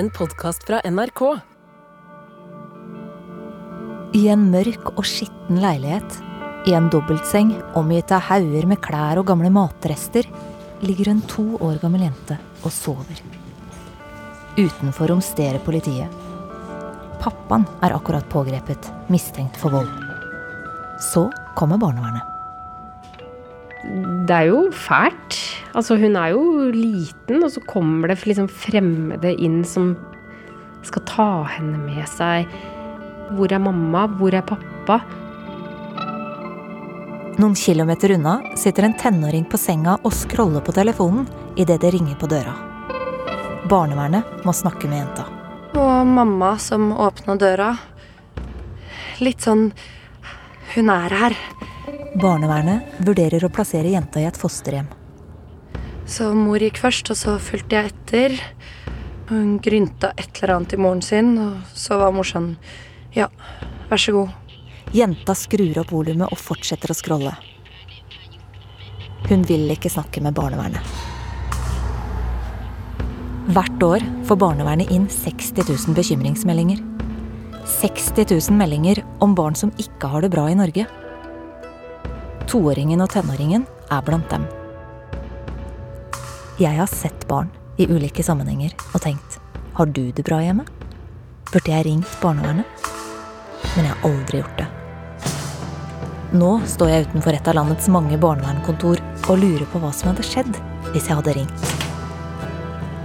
en podkast fra NRK. I en mørk og skitten leilighet, i en dobbeltseng omgitt av hauger med klær og gamle matrester, ligger en to år gammel jente og sover. Utenfor romsterer politiet. Pappaen er akkurat pågrepet, mistenkt for vold. Så kommer barnevernet. Det er jo fælt. Altså, hun er jo liten, og så kommer det liksom fremmede inn som skal ta henne med seg. Hvor er mamma? Hvor er pappa? Noen kilometer unna sitter en tenåring på senga og scroller på telefonen idet det ringer på døra. Barnevernet må snakke med jenta. Og mamma som åpna døra. Litt sånn Hun er her. Barnevernet vurderer å plassere jenta i et fosterhjem. Så mor gikk først, og så fulgte jeg etter. Hun grynta et eller annet i moren sin, og så var mor sånn Ja, vær så god. Jenta skrur opp volumet og fortsetter å scrolle. Hun vil ikke snakke med barnevernet. Hvert år får barnevernet inn 60 000 bekymringsmeldinger. 60 000 meldinger om barn som ikke har det bra i Norge. Toåringen og tenåringen er blant dem. Jeg har sett barn i ulike sammenhenger og tenkt har du det bra hjemme? Burde jeg ringt barnevernet? Men jeg har aldri gjort det. Nå står jeg utenfor et av landets mange barnevernkontor og lurer på hva som hadde skjedd hvis jeg hadde ringt.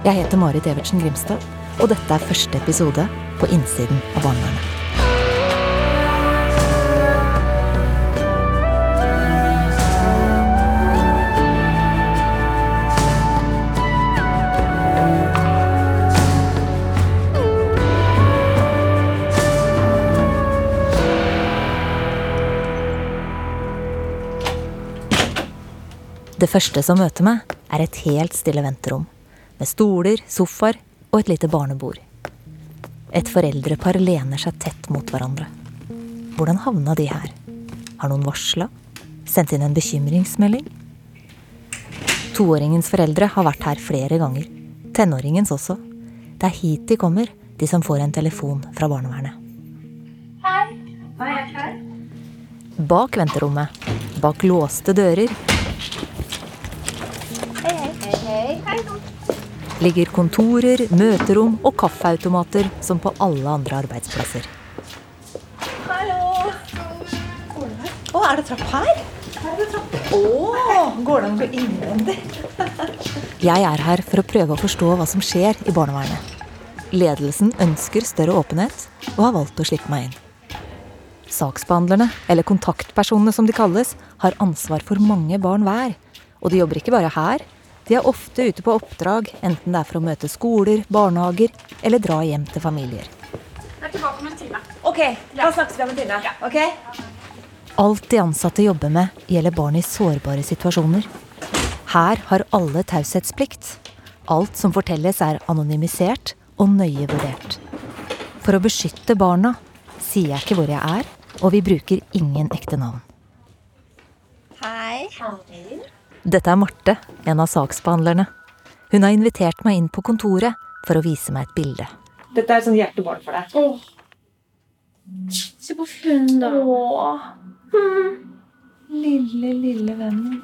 Jeg heter Marit Evertsen Grimstad, og dette er første episode på innsiden av barnevernet. Det første som møter meg, er et helt stille venterom. Med stoler, sofaer og et lite barnebord. Et foreldrepar lener seg tett mot hverandre. Hvordan havna de her? Har noen varsla? Sendt inn en bekymringsmelding? Toåringens foreldre har vært her flere ganger. Tenåringens også. Det er hit de kommer, de som får en telefon fra barnevernet. Bak venterommet, bak låste dører, ligger kontorer, møterom og kaffeautomater som på alle andre arbeidsplasser. Hallo! Å, er det trapp her? Å, går det an å gå innvendig? Jeg er her for å prøve å forstå hva som skjer i barnevernet. Ledelsen ønsker større åpenhet og har valgt å slippe meg inn. Saksbehandlerne, eller kontaktpersonene som de kalles, har ansvar for mange barn hver. Og de jobber ikke bare her. De er ofte ute på oppdrag, enten det er for å møte skoler, barnehager eller dra hjem til familier. Jeg er tilbake om en time. Ok, da snakkes vi om en time. Ok? Alt de ansatte jobber med, gjelder barn i sårbare situasjoner. Her har alle taushetsplikt. Alt som fortelles er anonymisert og nøye vurdert. For å beskytte barna sier jeg ikke hvor jeg er, og vi bruker ingen ekte navn. Hei. Dette er Marte, en av saksbehandlerne. Hun har invitert meg inn på kontoret for å vise meg et bilde. Dette er et sånn hjertebarn for deg. Se på hun, da. Lille, lille vennen.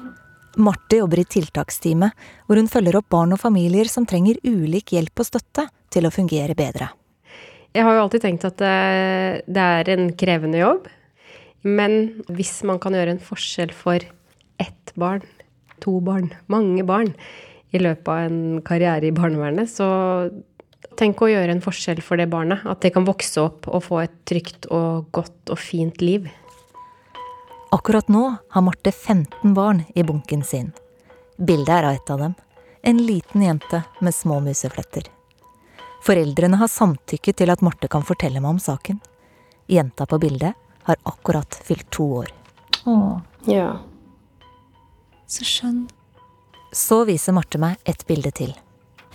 Marte jobber i tiltaksteamet, hvor hun følger opp barn og familier som trenger ulik hjelp og støtte til å fungere bedre. Jeg har jo alltid tenkt at det, det er en krevende jobb. Men hvis man kan gjøre en forskjell for ett barn, to barn, mange barn i løpet av en karriere i barnevernet, så tenk å gjøre en forskjell for det barnet. At det kan vokse opp og få et trygt og godt og fint liv. Akkurat nå har Marte 15 barn i bunken sin. Bildet er av et av dem. En liten jente med små musefletter. Foreldrene har samtykket til at Marte kan fortelle meg om saken. Jenta på bildet har akkurat fylt to år. Åh. Ja. Så skjønn. Så viser Marte meg et bilde til.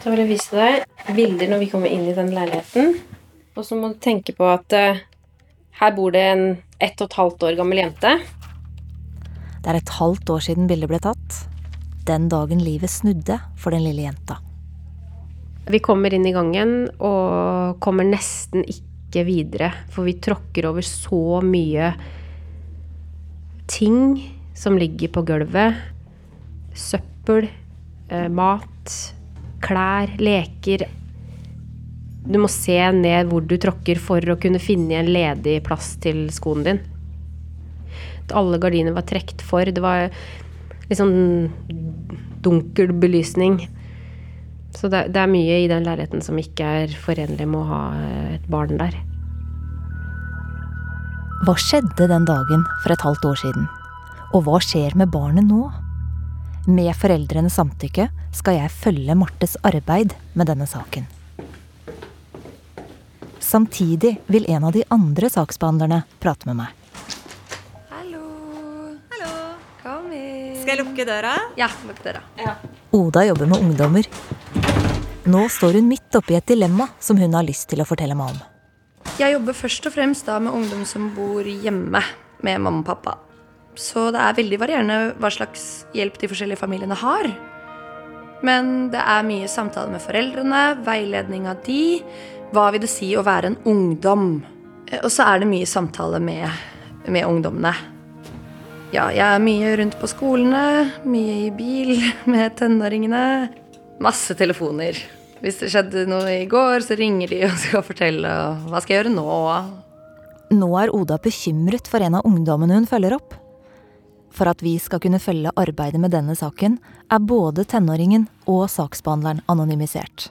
Så vil jeg vise deg bilder når vi kommer inn i den leiligheten. Og så må du tenke på at uh, her bor det en ett og et halvt år gammel jente. Det er et halvt år siden bildet ble tatt. Den dagen livet snudde for den lille jenta. Vi kommer inn i gangen og kommer nesten ikke videre, for vi tråkker over så mye ting som ligger på gulvet. Søppel, eh, mat, klær, leker. Du må se ned hvor du tråkker for å kunne finne en ledig plass til skoen din. Alle gardiner var trukket for. Det var litt sånn dunkel belysning. Så det, det, er mye i den leiligheten som ikke er forenlig med å ha et barn der. Hva skjedde den dagen for et halvt år siden? Og hva skjer med barnet nå? Med foreldrenes samtykke skal jeg følge Martes arbeid med denne saken. Samtidig vil en av de andre saksbehandlerne prate med meg. Hallo. Hallo. Kom inn. Skal jeg lukke døra? Ja, lukk døra. Oda jobber med ungdommer. Nå står hun midt oppi et dilemma som hun har lyst til å fortelle meg om. Jeg jobber først og fremst da med ungdom som bor hjemme med mamma og pappa. Så det er veldig varierende hva slags hjelp de forskjellige familiene har. Men det er mye samtale med foreldrene, veiledning av de. Hva vil det si å være en ungdom? Eh, Og så er det mye samtale med, med ungdommene. Ja, jeg er mye rundt på skolene, mye i bil med tenåringene. Masse telefoner. Hvis det skjedde noe i går, så ringer de og skal fortelle hva skal jeg gjøre nå. Nå er Oda bekymret for en av ungdommene hun følger opp. For at vi skal kunne følge arbeidet med denne saken, er både tenåringen og saksbehandleren anonymisert.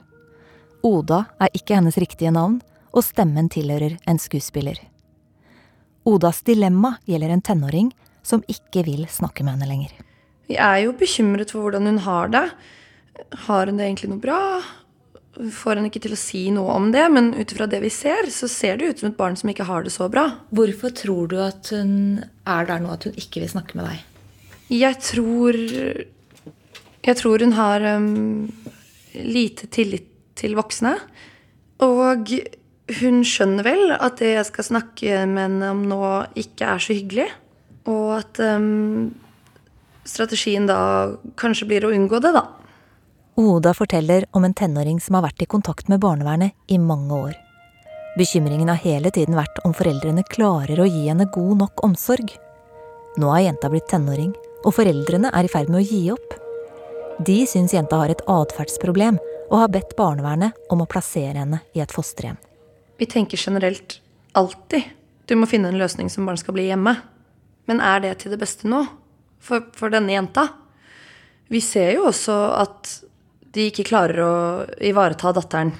Oda er ikke hennes riktige navn, og stemmen tilhører en skuespiller. Odas dilemma gjelder en tenåring som ikke vil snakke med henne lenger. Vi er jo bekymret for hvordan hun har det. Har hun det egentlig noe bra? Får hun ikke til å si noe om det, men ut ifra det vi ser, så ser det ut som et barn som ikke har det så bra. Hvorfor tror du at hun er der nå at hun ikke vil snakke med deg? Jeg tror Jeg tror hun har um, lite tillit til voksne. Og hun skjønner vel at det jeg skal snakke med henne om nå, ikke er så hyggelig. Og at um, strategien da kanskje blir å unngå det, da. Oda forteller om en tenåring som har vært i kontakt med barnevernet i mange år. Bekymringen har hele tiden vært om foreldrene klarer å gi henne god nok omsorg. Nå har jenta blitt tenåring, og foreldrene er i ferd med å gi opp. De syns jenta har et atferdsproblem, og har bedt barnevernet om å plassere henne i et fosterhjem. Vi tenker generelt alltid du må finne en løsning som barn skal bli hjemme. Men er det til det beste nå? For, for denne jenta? Vi ser jo også at de ikke klarer å ivareta datteren.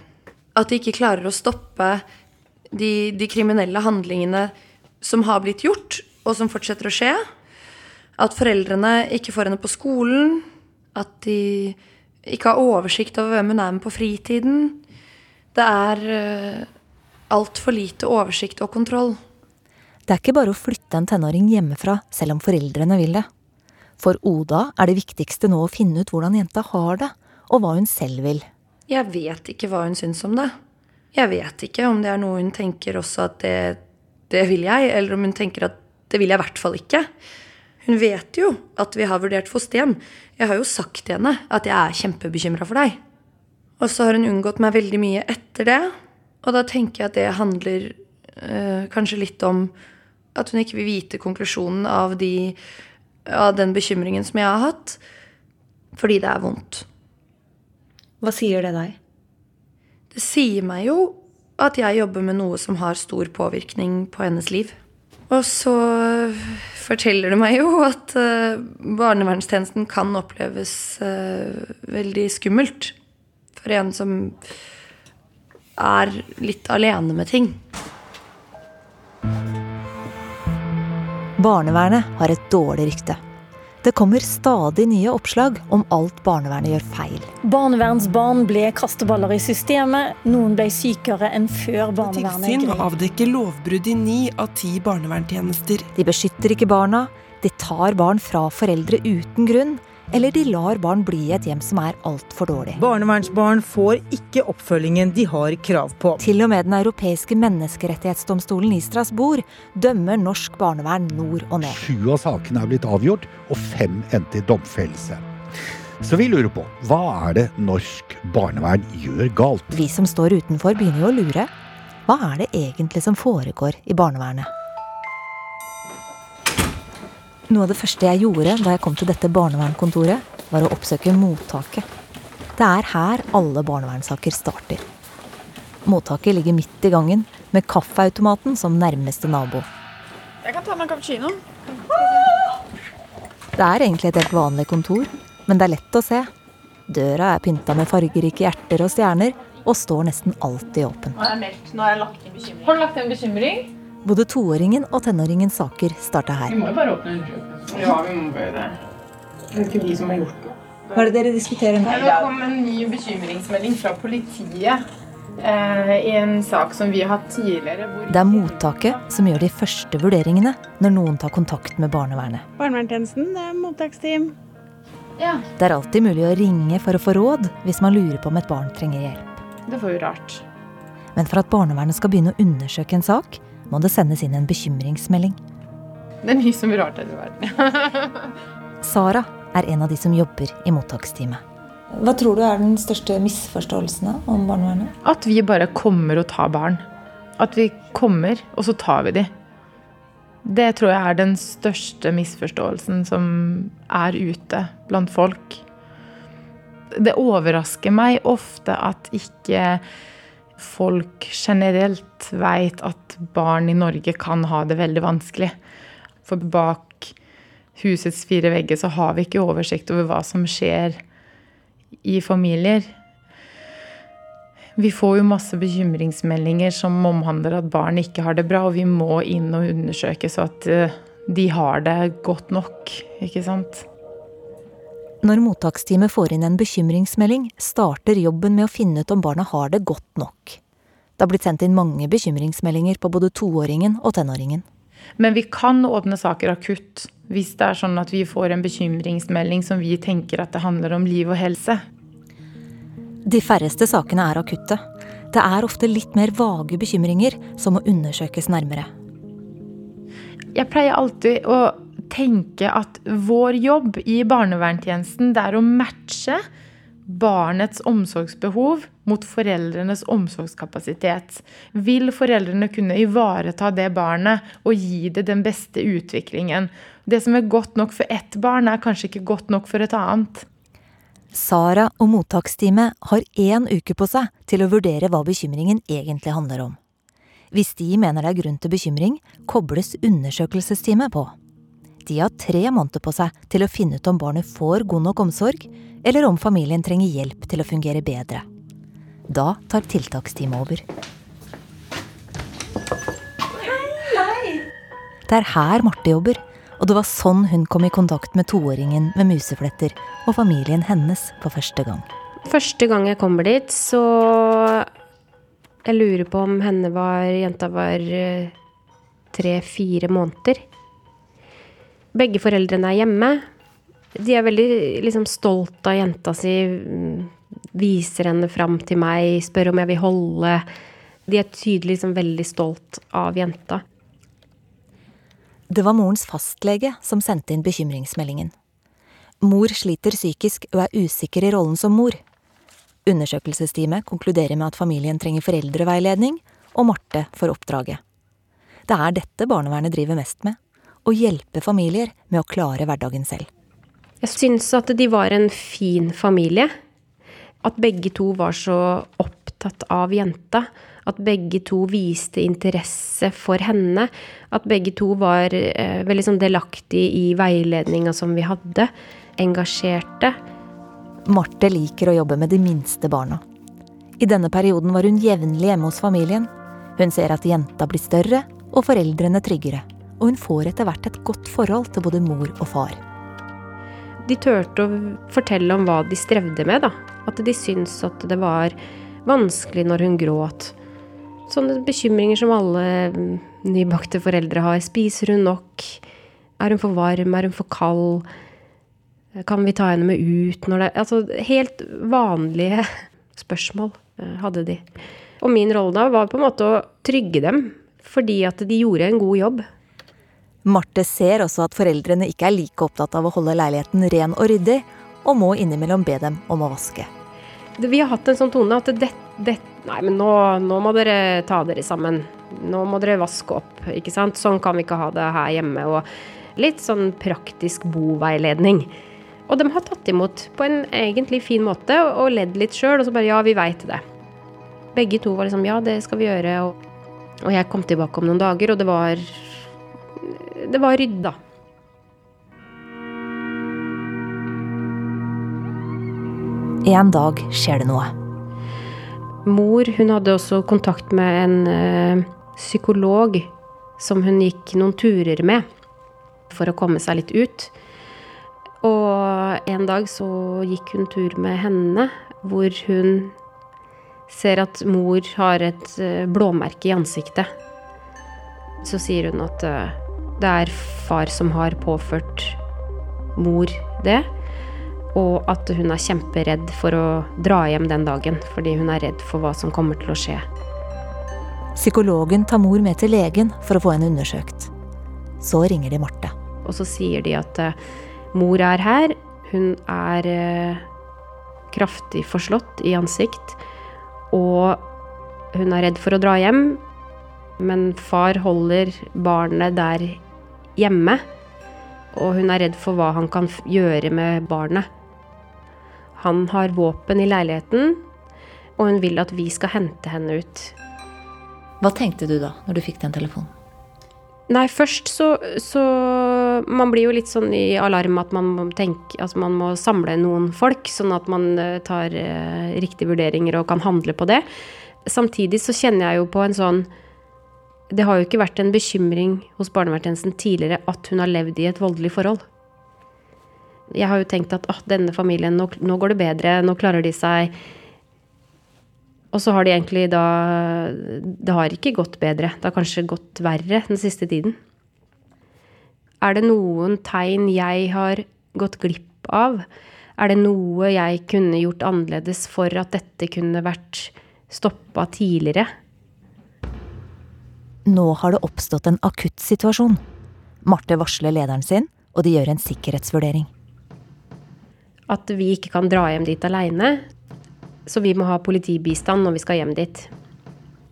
At de ikke klarer å stoppe de, de kriminelle handlingene som har blitt gjort, og som fortsetter å skje. At foreldrene ikke får henne på skolen. At de ikke har oversikt over hvem hun er med på fritiden. Det er uh, altfor lite oversikt og kontroll. Det er ikke bare å flytte en tenåring hjemmefra selv om foreldrene vil det. For Oda er det viktigste nå å finne ut hvordan jenta har det, og hva hun selv vil. Jeg vet ikke hva hun syns om det. Jeg vet ikke om det er noe hun tenker også at det, det vil jeg, eller om hun tenker at det vil jeg i hvert fall ikke. Hun vet jo at vi har vurdert fosterhjem. Jeg har jo sagt til henne at jeg er kjempebekymra for deg. Og så har hun unngått meg veldig mye etter det. Og da tenker jeg at det handler øh, kanskje litt om at hun ikke vil vite konklusjonen av, de, av den bekymringen som jeg har hatt. Fordi det er vondt. Hva sier det deg? Det sier meg jo at jeg jobber med noe som har stor påvirkning på hennes liv. Og så forteller det meg jo at uh, barnevernstjenesten kan oppleves uh, veldig skummelt for en som er litt alene med ting. Barnevernet har et dårlig rykte. Det kommer stadig nye oppslag om alt barnevernet gjør feil. Barnevernsbarn ble kasteballer i systemet. Noen ble sykere enn før barnevernet Tilsyn avdekker lovbrudd i ni av ti barnevernstjenester. De beskytter ikke barna, de tar barn fra foreldre uten grunn, eller de lar barn bli i et hjem som er altfor dårlig. Barnevernsbarn får ikke oppfølgingen de har krav på. Til og med Den europeiske menneskerettighetsdomstolen i Strasbourg dømmer norsk barnevern nord og ned. Sju av sakene er blitt avgjort, og fem endte i domfellelse. Så vi lurer på hva er det norsk barnevern gjør galt? Vi som står utenfor, begynner jo å lure. Hva er det egentlig som foregår i barnevernet? Noe av det første jeg gjorde da jeg kom til dette barnevernkontoret, var å oppsøke mottaket. Det er her alle barnevernssaker starter. Mottaket ligger midt i gangen, med kaffeautomaten som nærmeste nabo. Jeg kan ta meg en cappuccino. Det er egentlig et helt vanlig kontor, men det er lett å se. Døra er pynta med fargerike hjerter og stjerner, og står nesten alltid åpen. Nå har jeg meldt. Nå har jeg lagt inn bekymring. Har du lagt inn bekymring? Både toåringen og tenåringens saker starta her. Vi må jo bare åpne undersøkelsen. Ja, vi må bare det. Det er ikke vi som har gjort det. Hva er det dere diskuterer nå? Det kom en ny bekymringsmelding fra politiet eh, i en sak som vi har hatt tidligere. Hvor Det er mottaket som gjør de første vurderingene når noen tar kontakt med barnevernet. Barnevernstjenesten, det er mottaksteam. Det er alltid mulig å ringe for å få råd hvis man lurer på om et barn trenger hjelp. Det var jo rart. Men for at barnevernet skal begynne å undersøke en sak, må det sendes inn en bekymringsmelding. Det er mye som er rart her i verden. Sara er en av de som jobber i mottaksteamet. Hva tror du er den største misforståelsen om barnevernet? At vi bare kommer og tar barn. At vi kommer, og så tar vi de. Det tror jeg er den største misforståelsen som er ute blant folk. Det overrasker meg ofte at ikke folk generelt veit at barn i Norge kan ha det veldig vanskelig. For bak husets fire vegger så har vi ikke oversikt over hva som skjer i familier. Vi får jo masse bekymringsmeldinger som omhandler at barn ikke har det bra, og vi må inn og undersøke så at eh, de har det godt nok, ikke sant. Når mottaksteamet får inn en bekymringsmelding, starter jobben med å finne ut om barna har det godt nok. Det har blitt sendt inn mange bekymringsmeldinger på både toåringen og tenåringen. Men vi kan åpne saker akutt hvis det er sånn at vi får en bekymringsmelding som vi tenker at det handler om liv og helse. De færreste sakene er akutte. Det er ofte litt mer vage bekymringer som må undersøkes nærmere. Jeg pleier alltid å tenke at vår jobb i barnevernstjenesten er å matche barnets omsorgsbehov mot foreldrenes omsorgskapasitet. Vil foreldrene kunne ivareta det barnet og gi det den beste utviklingen? Det som er godt nok for ett barn, er kanskje ikke godt nok for et annet. Sara og mottaksteamet har én uke på seg til å vurdere hva bekymringen egentlig handler om. Hvis de mener det er grunn til bekymring, kobles undersøkelsesteamet på. De har tre måneder på seg til å finne ut om barnet får god nok omsorg, eller om familien trenger hjelp til å fungere bedre. Da tar tiltaksteamet over. Det er her Marte jobber, og det var sånn hun kom i kontakt med toåringen med musefletter og familien hennes for første gang. Første gang jeg kommer dit, så Jeg lurer på om henne var Jenta var eh, tre-fire måneder. Begge foreldrene er hjemme. De er veldig liksom, stolt av jenta si. Viser henne fram til meg, spør om jeg vil holde. De er tydelig liksom, veldig stolt av jenta. Det var morens fastlege som sendte inn bekymringsmeldingen. Mor sliter psykisk og er usikker i rollen som mor. Undersøkelsesteamet konkluderer med at familien trenger foreldreveiledning, og Marte får oppdraget. Det er dette barnevernet driver mest med. Å hjelpe familier med å klare hverdagen selv. Jeg syns at de var en fin familie. At begge to var så opptatt av jenta. At begge to viste interesse for henne. At begge to var eh, veldig sånn delaktige i veiledninga som vi hadde. Engasjerte. Marte liker å jobbe med de minste barna. I denne perioden var hun jevnlig hjemme hos familien. Hun ser at jenta blir større og foreldrene tryggere. Og hun får etter hvert et godt forhold til både mor og far. De turte å fortelle om hva de strevde med, da. At de syntes at det var vanskelig når hun gråt. Sånne bekymringer som alle mm, nybakte foreldre har. Spiser hun nok? Er hun for varm? Er hun for kald? Kan vi ta henne med ut når det Altså helt vanlige spørsmål eh, hadde de. Og min rolle da var på en måte å trygge dem, fordi at de gjorde en god jobb. Marte ser også at foreldrene ikke er like opptatt av å holde leiligheten ren og ryddig, og må innimellom be dem om å vaske. Vi har hatt en sånn tone at det, det Nei, men nå, nå, må dere ta dere sammen. Nå må dere vaske opp, ikke sant. Sånn kan vi ikke ha det her hjemme. Og litt sånn praktisk boveiledning. Og de har tatt imot på en egentlig fin måte og ledd litt sjøl, og så bare ja, vi veit det. Begge to var liksom ja, det skal vi gjøre. Og, og jeg kom tilbake om noen dager, og det var Det var rydda. En dag skjer det noe. Mor hun hadde også kontakt med en ø, psykolog som hun gikk noen turer med for å komme seg litt ut. Og en dag så gikk hun tur med henne, hvor hun ser at mor har et blåmerke i ansiktet. Så sier hun at det er far som har påført mor det. Og at hun er kjemperedd for å dra hjem den dagen, fordi hun er redd for hva som kommer til å skje. Psykologen tar mor med til legen for å få henne undersøkt. Så ringer de Marte. Og så sier de at Mor er her. Hun er eh, kraftig forslått i ansikt. Og hun er redd for å dra hjem, men far holder barnet der hjemme. Og hun er redd for hva han kan gjøre med barnet. Han har våpen i leiligheten, og hun vil at vi skal hente henne ut. Hva tenkte du da, når du fikk den telefonen? Nei, først så, så Man blir jo litt sånn i alarm at man må tenke Altså man må samle noen folk, sånn at man tar eh, riktige vurderinger og kan handle på det. Samtidig så kjenner jeg jo på en sånn Det har jo ikke vært en bekymring hos barnevernstjenesten tidligere at hun har levd i et voldelig forhold. Jeg har jo tenkt at ah, denne familien, nå, nå går det bedre, nå klarer de seg. Og så har de egentlig da Det har ikke gått bedre. Det har kanskje gått verre den siste tiden. Er det noen tegn jeg har gått glipp av? Er det noe jeg kunne gjort annerledes for at dette kunne vært stoppa tidligere? Nå har det oppstått en akutt situasjon. Marte varsler lederen sin, og de gjør en sikkerhetsvurdering. At vi ikke kan dra hjem dit aleine, så vi må ha politibistand når vi skal hjem dit.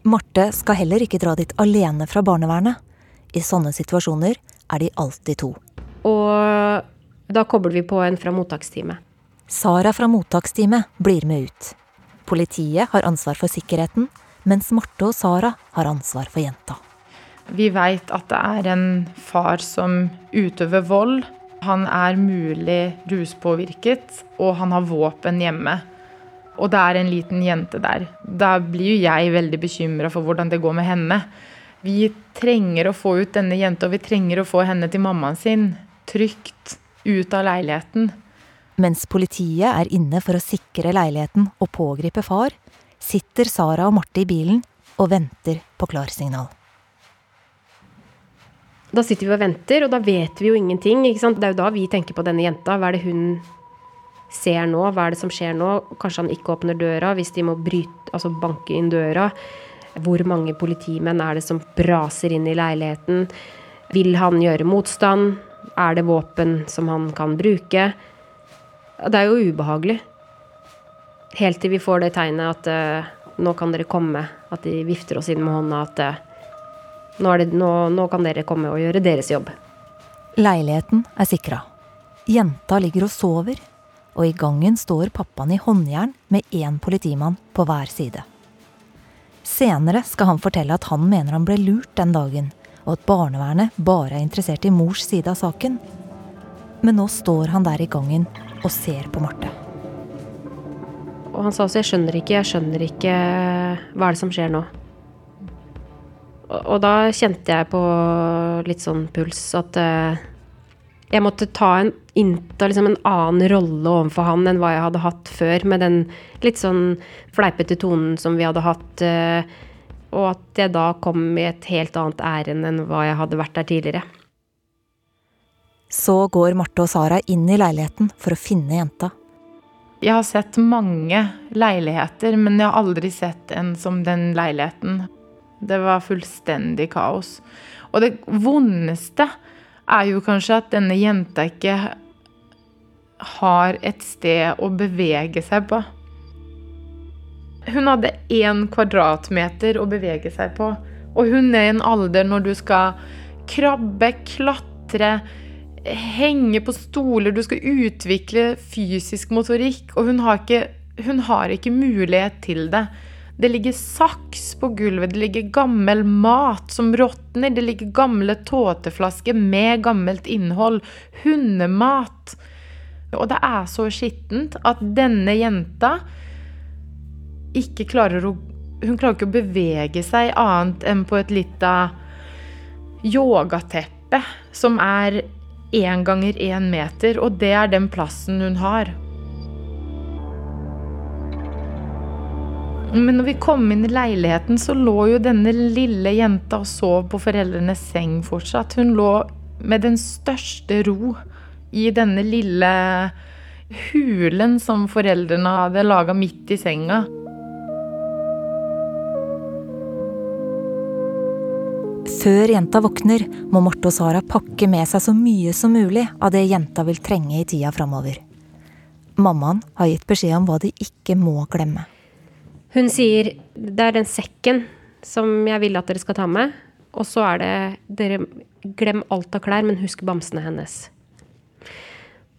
Marte skal heller ikke dra dit alene fra barnevernet. I sånne situasjoner er de alltid to. Og da kobler vi på en fra mottaksteamet. Sara fra mottaksteamet blir med ut. Politiet har ansvar for sikkerheten, mens Marte og Sara har ansvar for jenta. Vi veit at det er en far som utøver vold. Han er mulig ruspåvirket, og han har våpen hjemme og det er en liten jente der. Da blir jo jeg veldig bekymra for hvordan det går med henne. Vi trenger å få ut denne jenta, og vi trenger å få henne til mammaen sin. Trygt ut av leiligheten. Mens politiet er inne for å sikre leiligheten og pågripe far, sitter Sara og Marte i bilen og venter på klarsignal. Da sitter vi og venter, og da vet vi jo ingenting. Det er jo da vi tenker på denne jenta. Hva er det hun ser nå, hva er det som skjer nå? Kanskje han ikke åpner døra hvis de må bryte, altså banke inn døra. Hvor mange politimenn er det som braser inn i leiligheten? Vil han gjøre motstand? Er det våpen som han kan bruke? Det er jo ubehagelig. Helt til vi får det tegnet at uh, nå kan dere komme. At de vifter oss inn med hånda at uh, nå, det, nå, nå kan dere komme og gjøre deres jobb. Leiligheten er sikra. Jenta ligger og sover og i gangen står pappaen i håndjern med én politimann på hver side. Senere skal han fortelle at han mener han ble lurt den dagen, og at barnevernet bare er interessert i mors side av saken. Men nå står han der i gangen og ser på Marte. Og han sa også 'jeg skjønner ikke, jeg skjønner ikke hva er det som skjer nå'. Og, da kjente jeg på litt sånn puls at uh, jeg måtte ta en, innta liksom en annen rolle overfor han enn hva jeg hadde hatt før, med den litt sånn fleipete tonen som vi hadde hatt. Eh, og at jeg da kom i et helt annet ærend enn hva jeg hadde vært der tidligere. Så går Marte og Sara inn i leiligheten for å finne jenta. Jeg har sett mange leiligheter, men jeg har aldri sett en som den leiligheten. Det var fullstendig kaos. Og det vondeste er jo kanskje at denne jenta ikke har et sted å bevege seg på. Hun hadde én kvadratmeter å bevege seg på. Og hun er i en alder når du skal krabbe, klatre, henge på stoler, du skal utvikle fysisk motorikk, og hun har ikke, hun har ikke mulighet til det. Det ligger saks på gulvet, det ligger gammel mat som råtner, det ligger gamle tåteflasker med gammelt innhold, hundemat. Og det er så skittent at denne jenta ikke klarer å Hun klarer ikke å bevege seg annet enn på et lite yogateppe som er én ganger én meter, og det er den plassen hun har. Men når vi kom inn i leiligheten, så lå jo denne lille jenta og sov på foreldrenes seng fortsatt. Hun lå med den største ro i denne lille hulen som foreldrene hadde laga midt i senga. Før jenta våkner, må Marte og Sara pakke med seg så mye som mulig av det jenta vil trenge i tida framover. Mammaen har gitt beskjed om hva de ikke må glemme. Hun sier det er den sekken som jeg vil at dere skal ta med. Og så er det dere glem alt av klær, men husk bamsene hennes.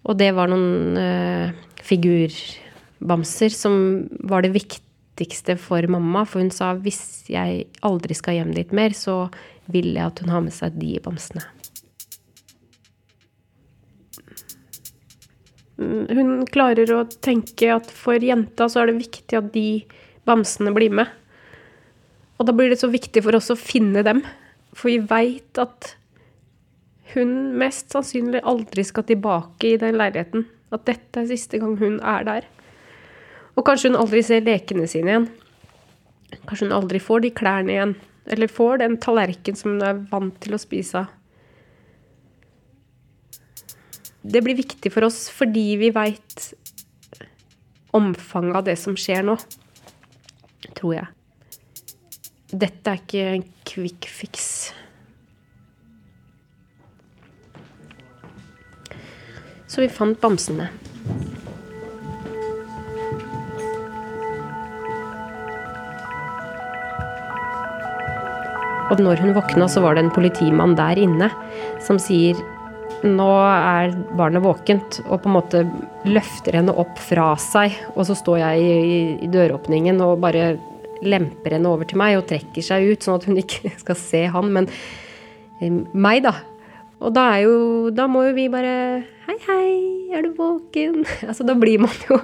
Og det var noen uh, figurbamser som var det viktigste for mamma. For hun sa hvis jeg aldri skal hjem dit mer, så vil jeg at hun har med seg de bamsene. Hun klarer å tenke at for jenta så er det viktig at de bamsene blir med. Og da blir det så viktig for oss å finne dem. For vi veit at hun mest sannsynlig aldri skal tilbake i den leiligheten. At dette er siste gang hun er der. Og kanskje hun aldri ser lekene sine igjen. Kanskje hun aldri får de klærne igjen. Eller får den tallerkenen som hun er vant til å spise av. Det blir viktig for oss fordi vi veit omfanget av det som skjer nå. Tror jeg. Dette er ikke en quick fix. Så vi fant bamsene. Og når hun våkna, så var det en politimann der inne som sier nå er barnet våkent, og på en måte løfter henne opp fra seg. Og så står jeg i, i døråpningen og bare lemper henne over til meg og trekker seg ut, sånn at hun ikke skal se han, men eh, meg, da. Og da er jo Da må jo vi bare Hei, hei, er du våken? Altså, da blir man jo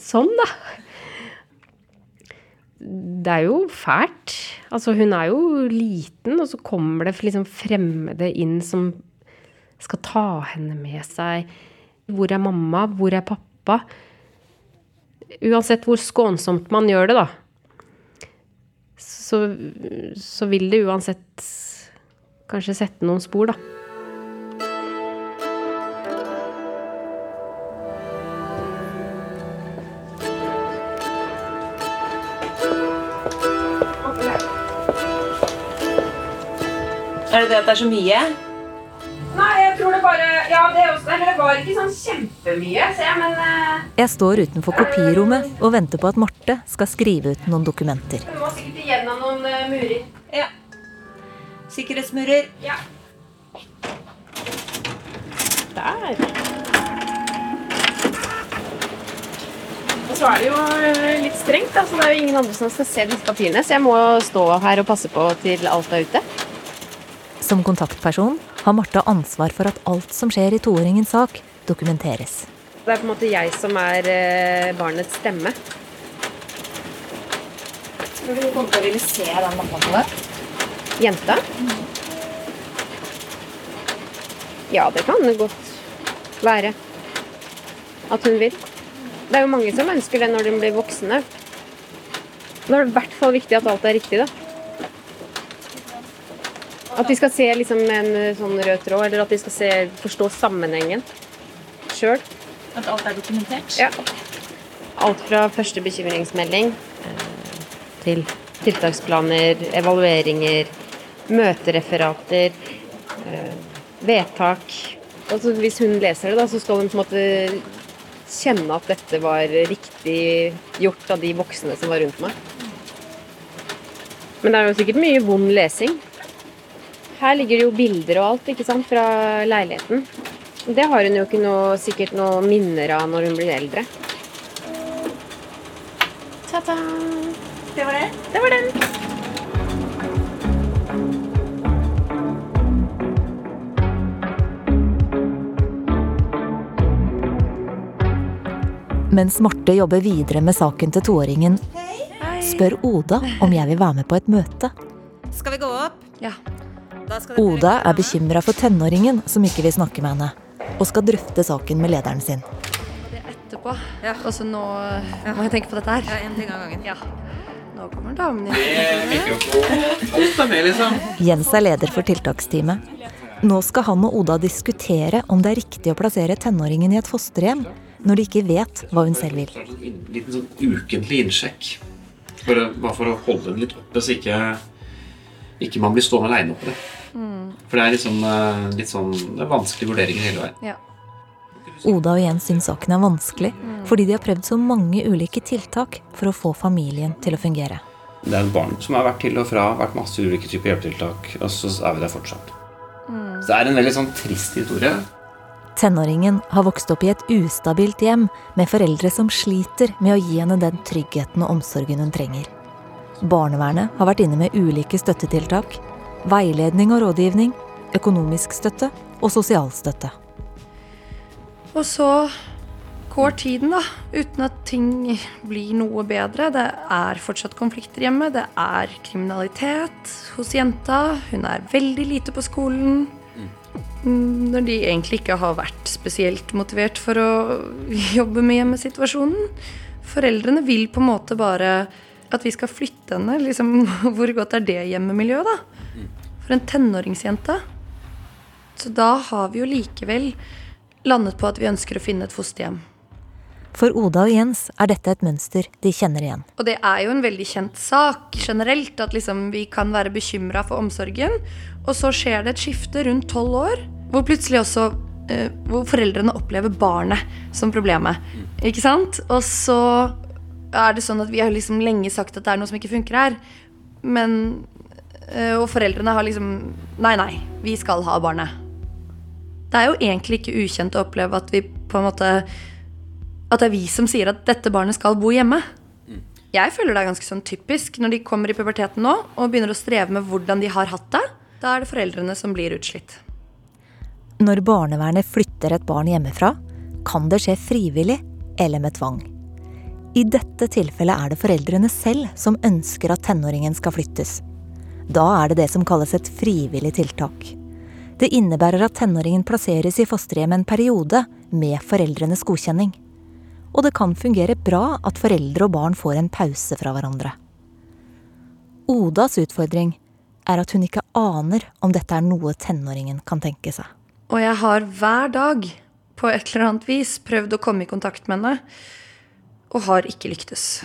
sånn, da det er jo fælt. Altså, hun er jo liten, og så kommer det liksom fremmede inn som skal ta henne med seg. Hvor er mamma? Hvor er pappa? Uansett hvor skånsomt man gjør det, da, så, så vil det uansett kanskje sette noen spor, da. Er det det at det er så mye? Jeg tror det bare Ja, det også. Eller det var ikke sånn kjempemye, ser jeg, men uh, Jeg står utenfor kopirommet og venter på at Marte skal skrive ut noen dokumenter. Du må sikkert igjennom noen uh, murer. Ja. Sikkerhetsmurer. Ja. Der. Og så er det jo eh, litt strengt. Da, så det er jo ingen andre som skal se disse papirene, så jeg må stå her og passe på til alt er ute. Som kontaktperson har Marte ansvar for at alt som skjer i toåringens sak, dokumenteres. Det er på en måte jeg som er eh, barnets stemme. Tror du kommer til å ville se den mammaen? Jenta? Ja, det kan det godt være. At hun vil. Det er jo mange som ønsker det når de blir voksne. Da er det i hvert fall viktig at alt er riktig, da. At de skal se liksom en sånn rød tråd, eller at de skal se, forstå sammenhengen sjøl. At alt er dokumentert? Ja. Alt fra første bekymringsmelding eh, til tiltaksplaner, evalueringer, møtereferater, eh, vedtak. Altså, hvis hun leser det, da, så skal hun på en måte kjenne at dette var riktig gjort av de voksne som var rundt meg. Men det er jo sikkert mye vond lesing. Her ligger det jo bilder og alt ikke sant, fra leiligheten. Det har hun jo ikke noe, sikkert noen minner av når hun blir eldre. Ta-ta! Det var det? Det var den. Mens Marte jobber videre med saken til toåringen, spør Oda om jeg vil være med på et møte. Skal vi gå opp? Ja. Oda er bekymra for tenåringen som ikke vil snakke med henne, og skal drøfte saken med lederen sin. Det er etterpå. Og så nå må jeg tenke på dette her. Ja, en ting av gangen. Ja. Nå kommer damen inn. Jens er leder for tiltaksteamet. Nå skal han og Oda diskutere om det er riktig å plassere tenåringen i et fosterhjem når de ikke vet hva hun selv vil. En liten sånn ukentlig innsjekk. Bare for å holde den litt oppe, så ikke, ikke man blir stående aleine oppe det. For det er liksom, eh, litt sånn det er vanskelige vurderinger hele veien. Ja. Oda og Jens syns saken er vanskelig, fordi de har prøvd så mange ulike tiltak for å få familien til å fungere. Det er et barn som har vært til og fra, vært masse ulike typer hjelpetiltak, og så er vi der fortsatt. Så det er en veldig sånn trist historie. Tenåringen har vokst opp i et ustabilt hjem med foreldre som sliter med å gi henne den tryggheten og omsorgen hun trenger. Barnevernet har vært inne med ulike støttetiltak, veiledning og rådgivning, økonomisk støtte og sosialstøtte. Og så går tiden, da, uten at ting blir noe bedre. Det er fortsatt konflikter hjemme, det er kriminalitet hos jenta. Hun er veldig lite på skolen. Mm, Når de egentlig ikke har vært spesielt motivert for å jobbe med hjemmesituasjonen. Foreldrene vil på en måte bare at vi skal flytte henne. Liksom, hvor godt er det hjemmemiljøet, da? For en tenåringsjente. Så da har vi jo likevel landet på at vi ønsker å finne et fosterhjem. For Oda og Jens er dette et mønster de kjenner igjen. Og det er jo en veldig kjent sak generelt, at liksom vi kan være bekymra for omsorgen. Og så skjer det et skifte rundt tolv år, hvor plutselig også eh, Hvor foreldrene opplever barnet som problemet. Ikke sant? Og så er det sånn at vi har liksom lenge sagt at det er noe som ikke funker her. Men Og foreldrene har liksom Nei, nei, vi skal ha barnet. Det er jo egentlig ikke ukjent å oppleve at vi på en måte At det er vi som sier at dette barnet skal bo hjemme. Jeg føler det er ganske sånn typisk når de kommer i puberteten nå og begynner å streve med hvordan de har hatt det. Da er det foreldrene som blir utslitt. Når barnevernet flytter et barn hjemmefra, kan det skje frivillig eller med tvang. I dette tilfellet er det foreldrene selv som ønsker at tenåringen skal flyttes. Da er det det som kalles et frivillig tiltak. Det innebærer at tenåringen plasseres i fosterhjem en periode med foreldrenes godkjenning. Og det kan fungere bra at foreldre og barn får en pause fra hverandre. Odas utfordring er at hun ikke aner om dette er noe tenåringen kan tenke seg. Og jeg har hver dag på et eller annet vis prøvd å komme i kontakt med henne, og har ikke lyktes.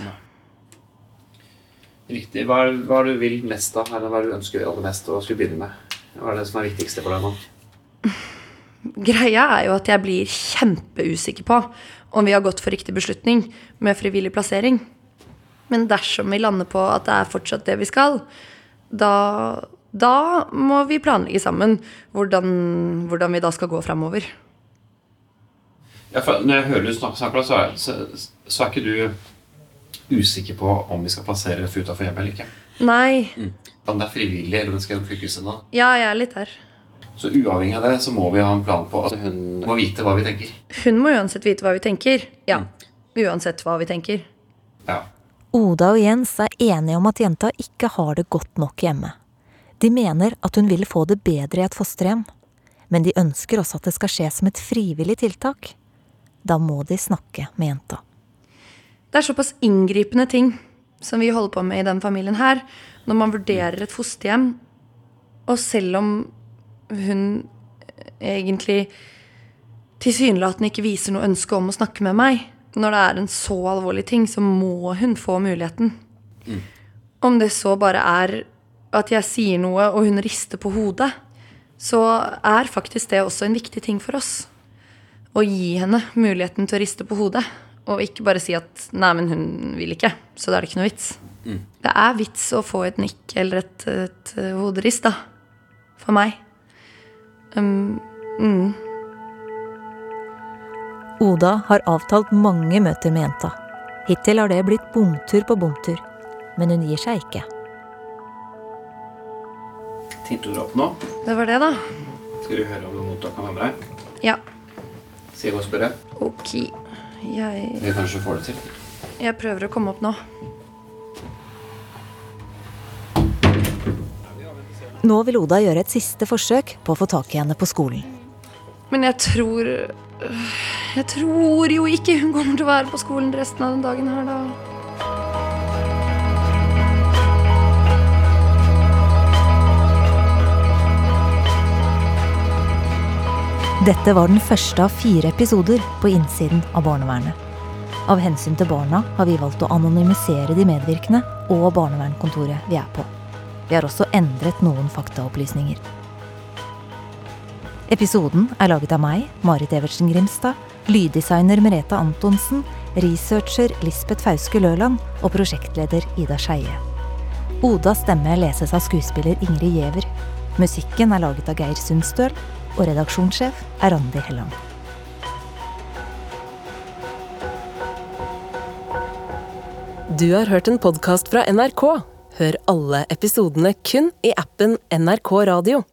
Riktig. Hva er, hva er det du vil mest da? Eller hva er det du ønsker aller mest å skulle begynne med? Hva er det som er viktigste for deg nå? Greia er jo at jeg blir kjempeusikker på om vi har gått for riktig beslutning med frivillig plassering. Men dersom vi lander på at det er fortsatt det vi skal, da, da må vi planlegge sammen hvordan, hvordan vi da skal gå framover. Ja, når jeg hører du snakke, så så, så er ikke du usikker på om vi skal plassere Røff utafor hjemmet eller ikke. Nei. Om det er frivillig, eller om det skal gjennom sykehuset nå. Ja, jeg er litt der. Så uavhengig av det, så må vi ha en plan på at hun må vite hva vi tenker. Hun må uansett vite hva vi tenker. Ja. Uansett hva vi tenker. Ja. Oda og Jens er enige om at jenta ikke har det godt nok hjemme. De mener at hun vil få det bedre i et fosterhjem, men de ønsker også at det skal skje som et frivillig tiltak. Da må de snakke med jenta. Det er såpass inngripende ting som vi holder på med i den familien her, når man vurderer et fosterhjem, og selv om hun egentlig tilsynelatende ikke viser noe ønske om å snakke med meg, når det er en så alvorlig ting, så må hun få muligheten. Om det så bare er at jeg sier noe, og hun rister på hodet, så er faktisk det også en viktig ting for oss. Å gi henne muligheten til å riste på hodet. Og ikke bare si at 'nei, men hun vil ikke', så da er det ikke noe vits. Mm. Det er vits å få et nikk eller et, et hoderist, da. For meg. Um, mm. Oda har avtalt mange møter med jenta. Hittil har det blitt bomtur på bomtur. Men hun gir seg ikke. Tintor opp nå. Det var det, da. Skal du høre om mottak kan være med deg? Ja. Si hva spørre. Ok. Jeg, Vi kanskje får det til. jeg prøver å komme opp nå. Nå vil Oda gjøre et siste forsøk på å få tak i henne på skolen. Men jeg tror øh, Jeg tror jo ikke hun kommer til å være på skolen resten av den dagen her, da. Dette var den første av fire episoder på innsiden av barnevernet. Av hensyn til barna har vi valgt å anonymisere de medvirkende og barnevernkontoret vi er på. Vi har også endret noen faktaopplysninger. Episoden er laget av meg, Marit Evertsen Grimstad, lyddesigner Merete Antonsen, researcher Lisbeth Fauske Løland og prosjektleder Ida Skeie. Odas stemme leses av skuespiller Ingrid Giæver. Musikken er laget av Geir Sundstøl, og redaksjonssjef er Randi Helland. Du har hørt en podkast fra NRK. Hør alle episodene kun i appen NRK Radio.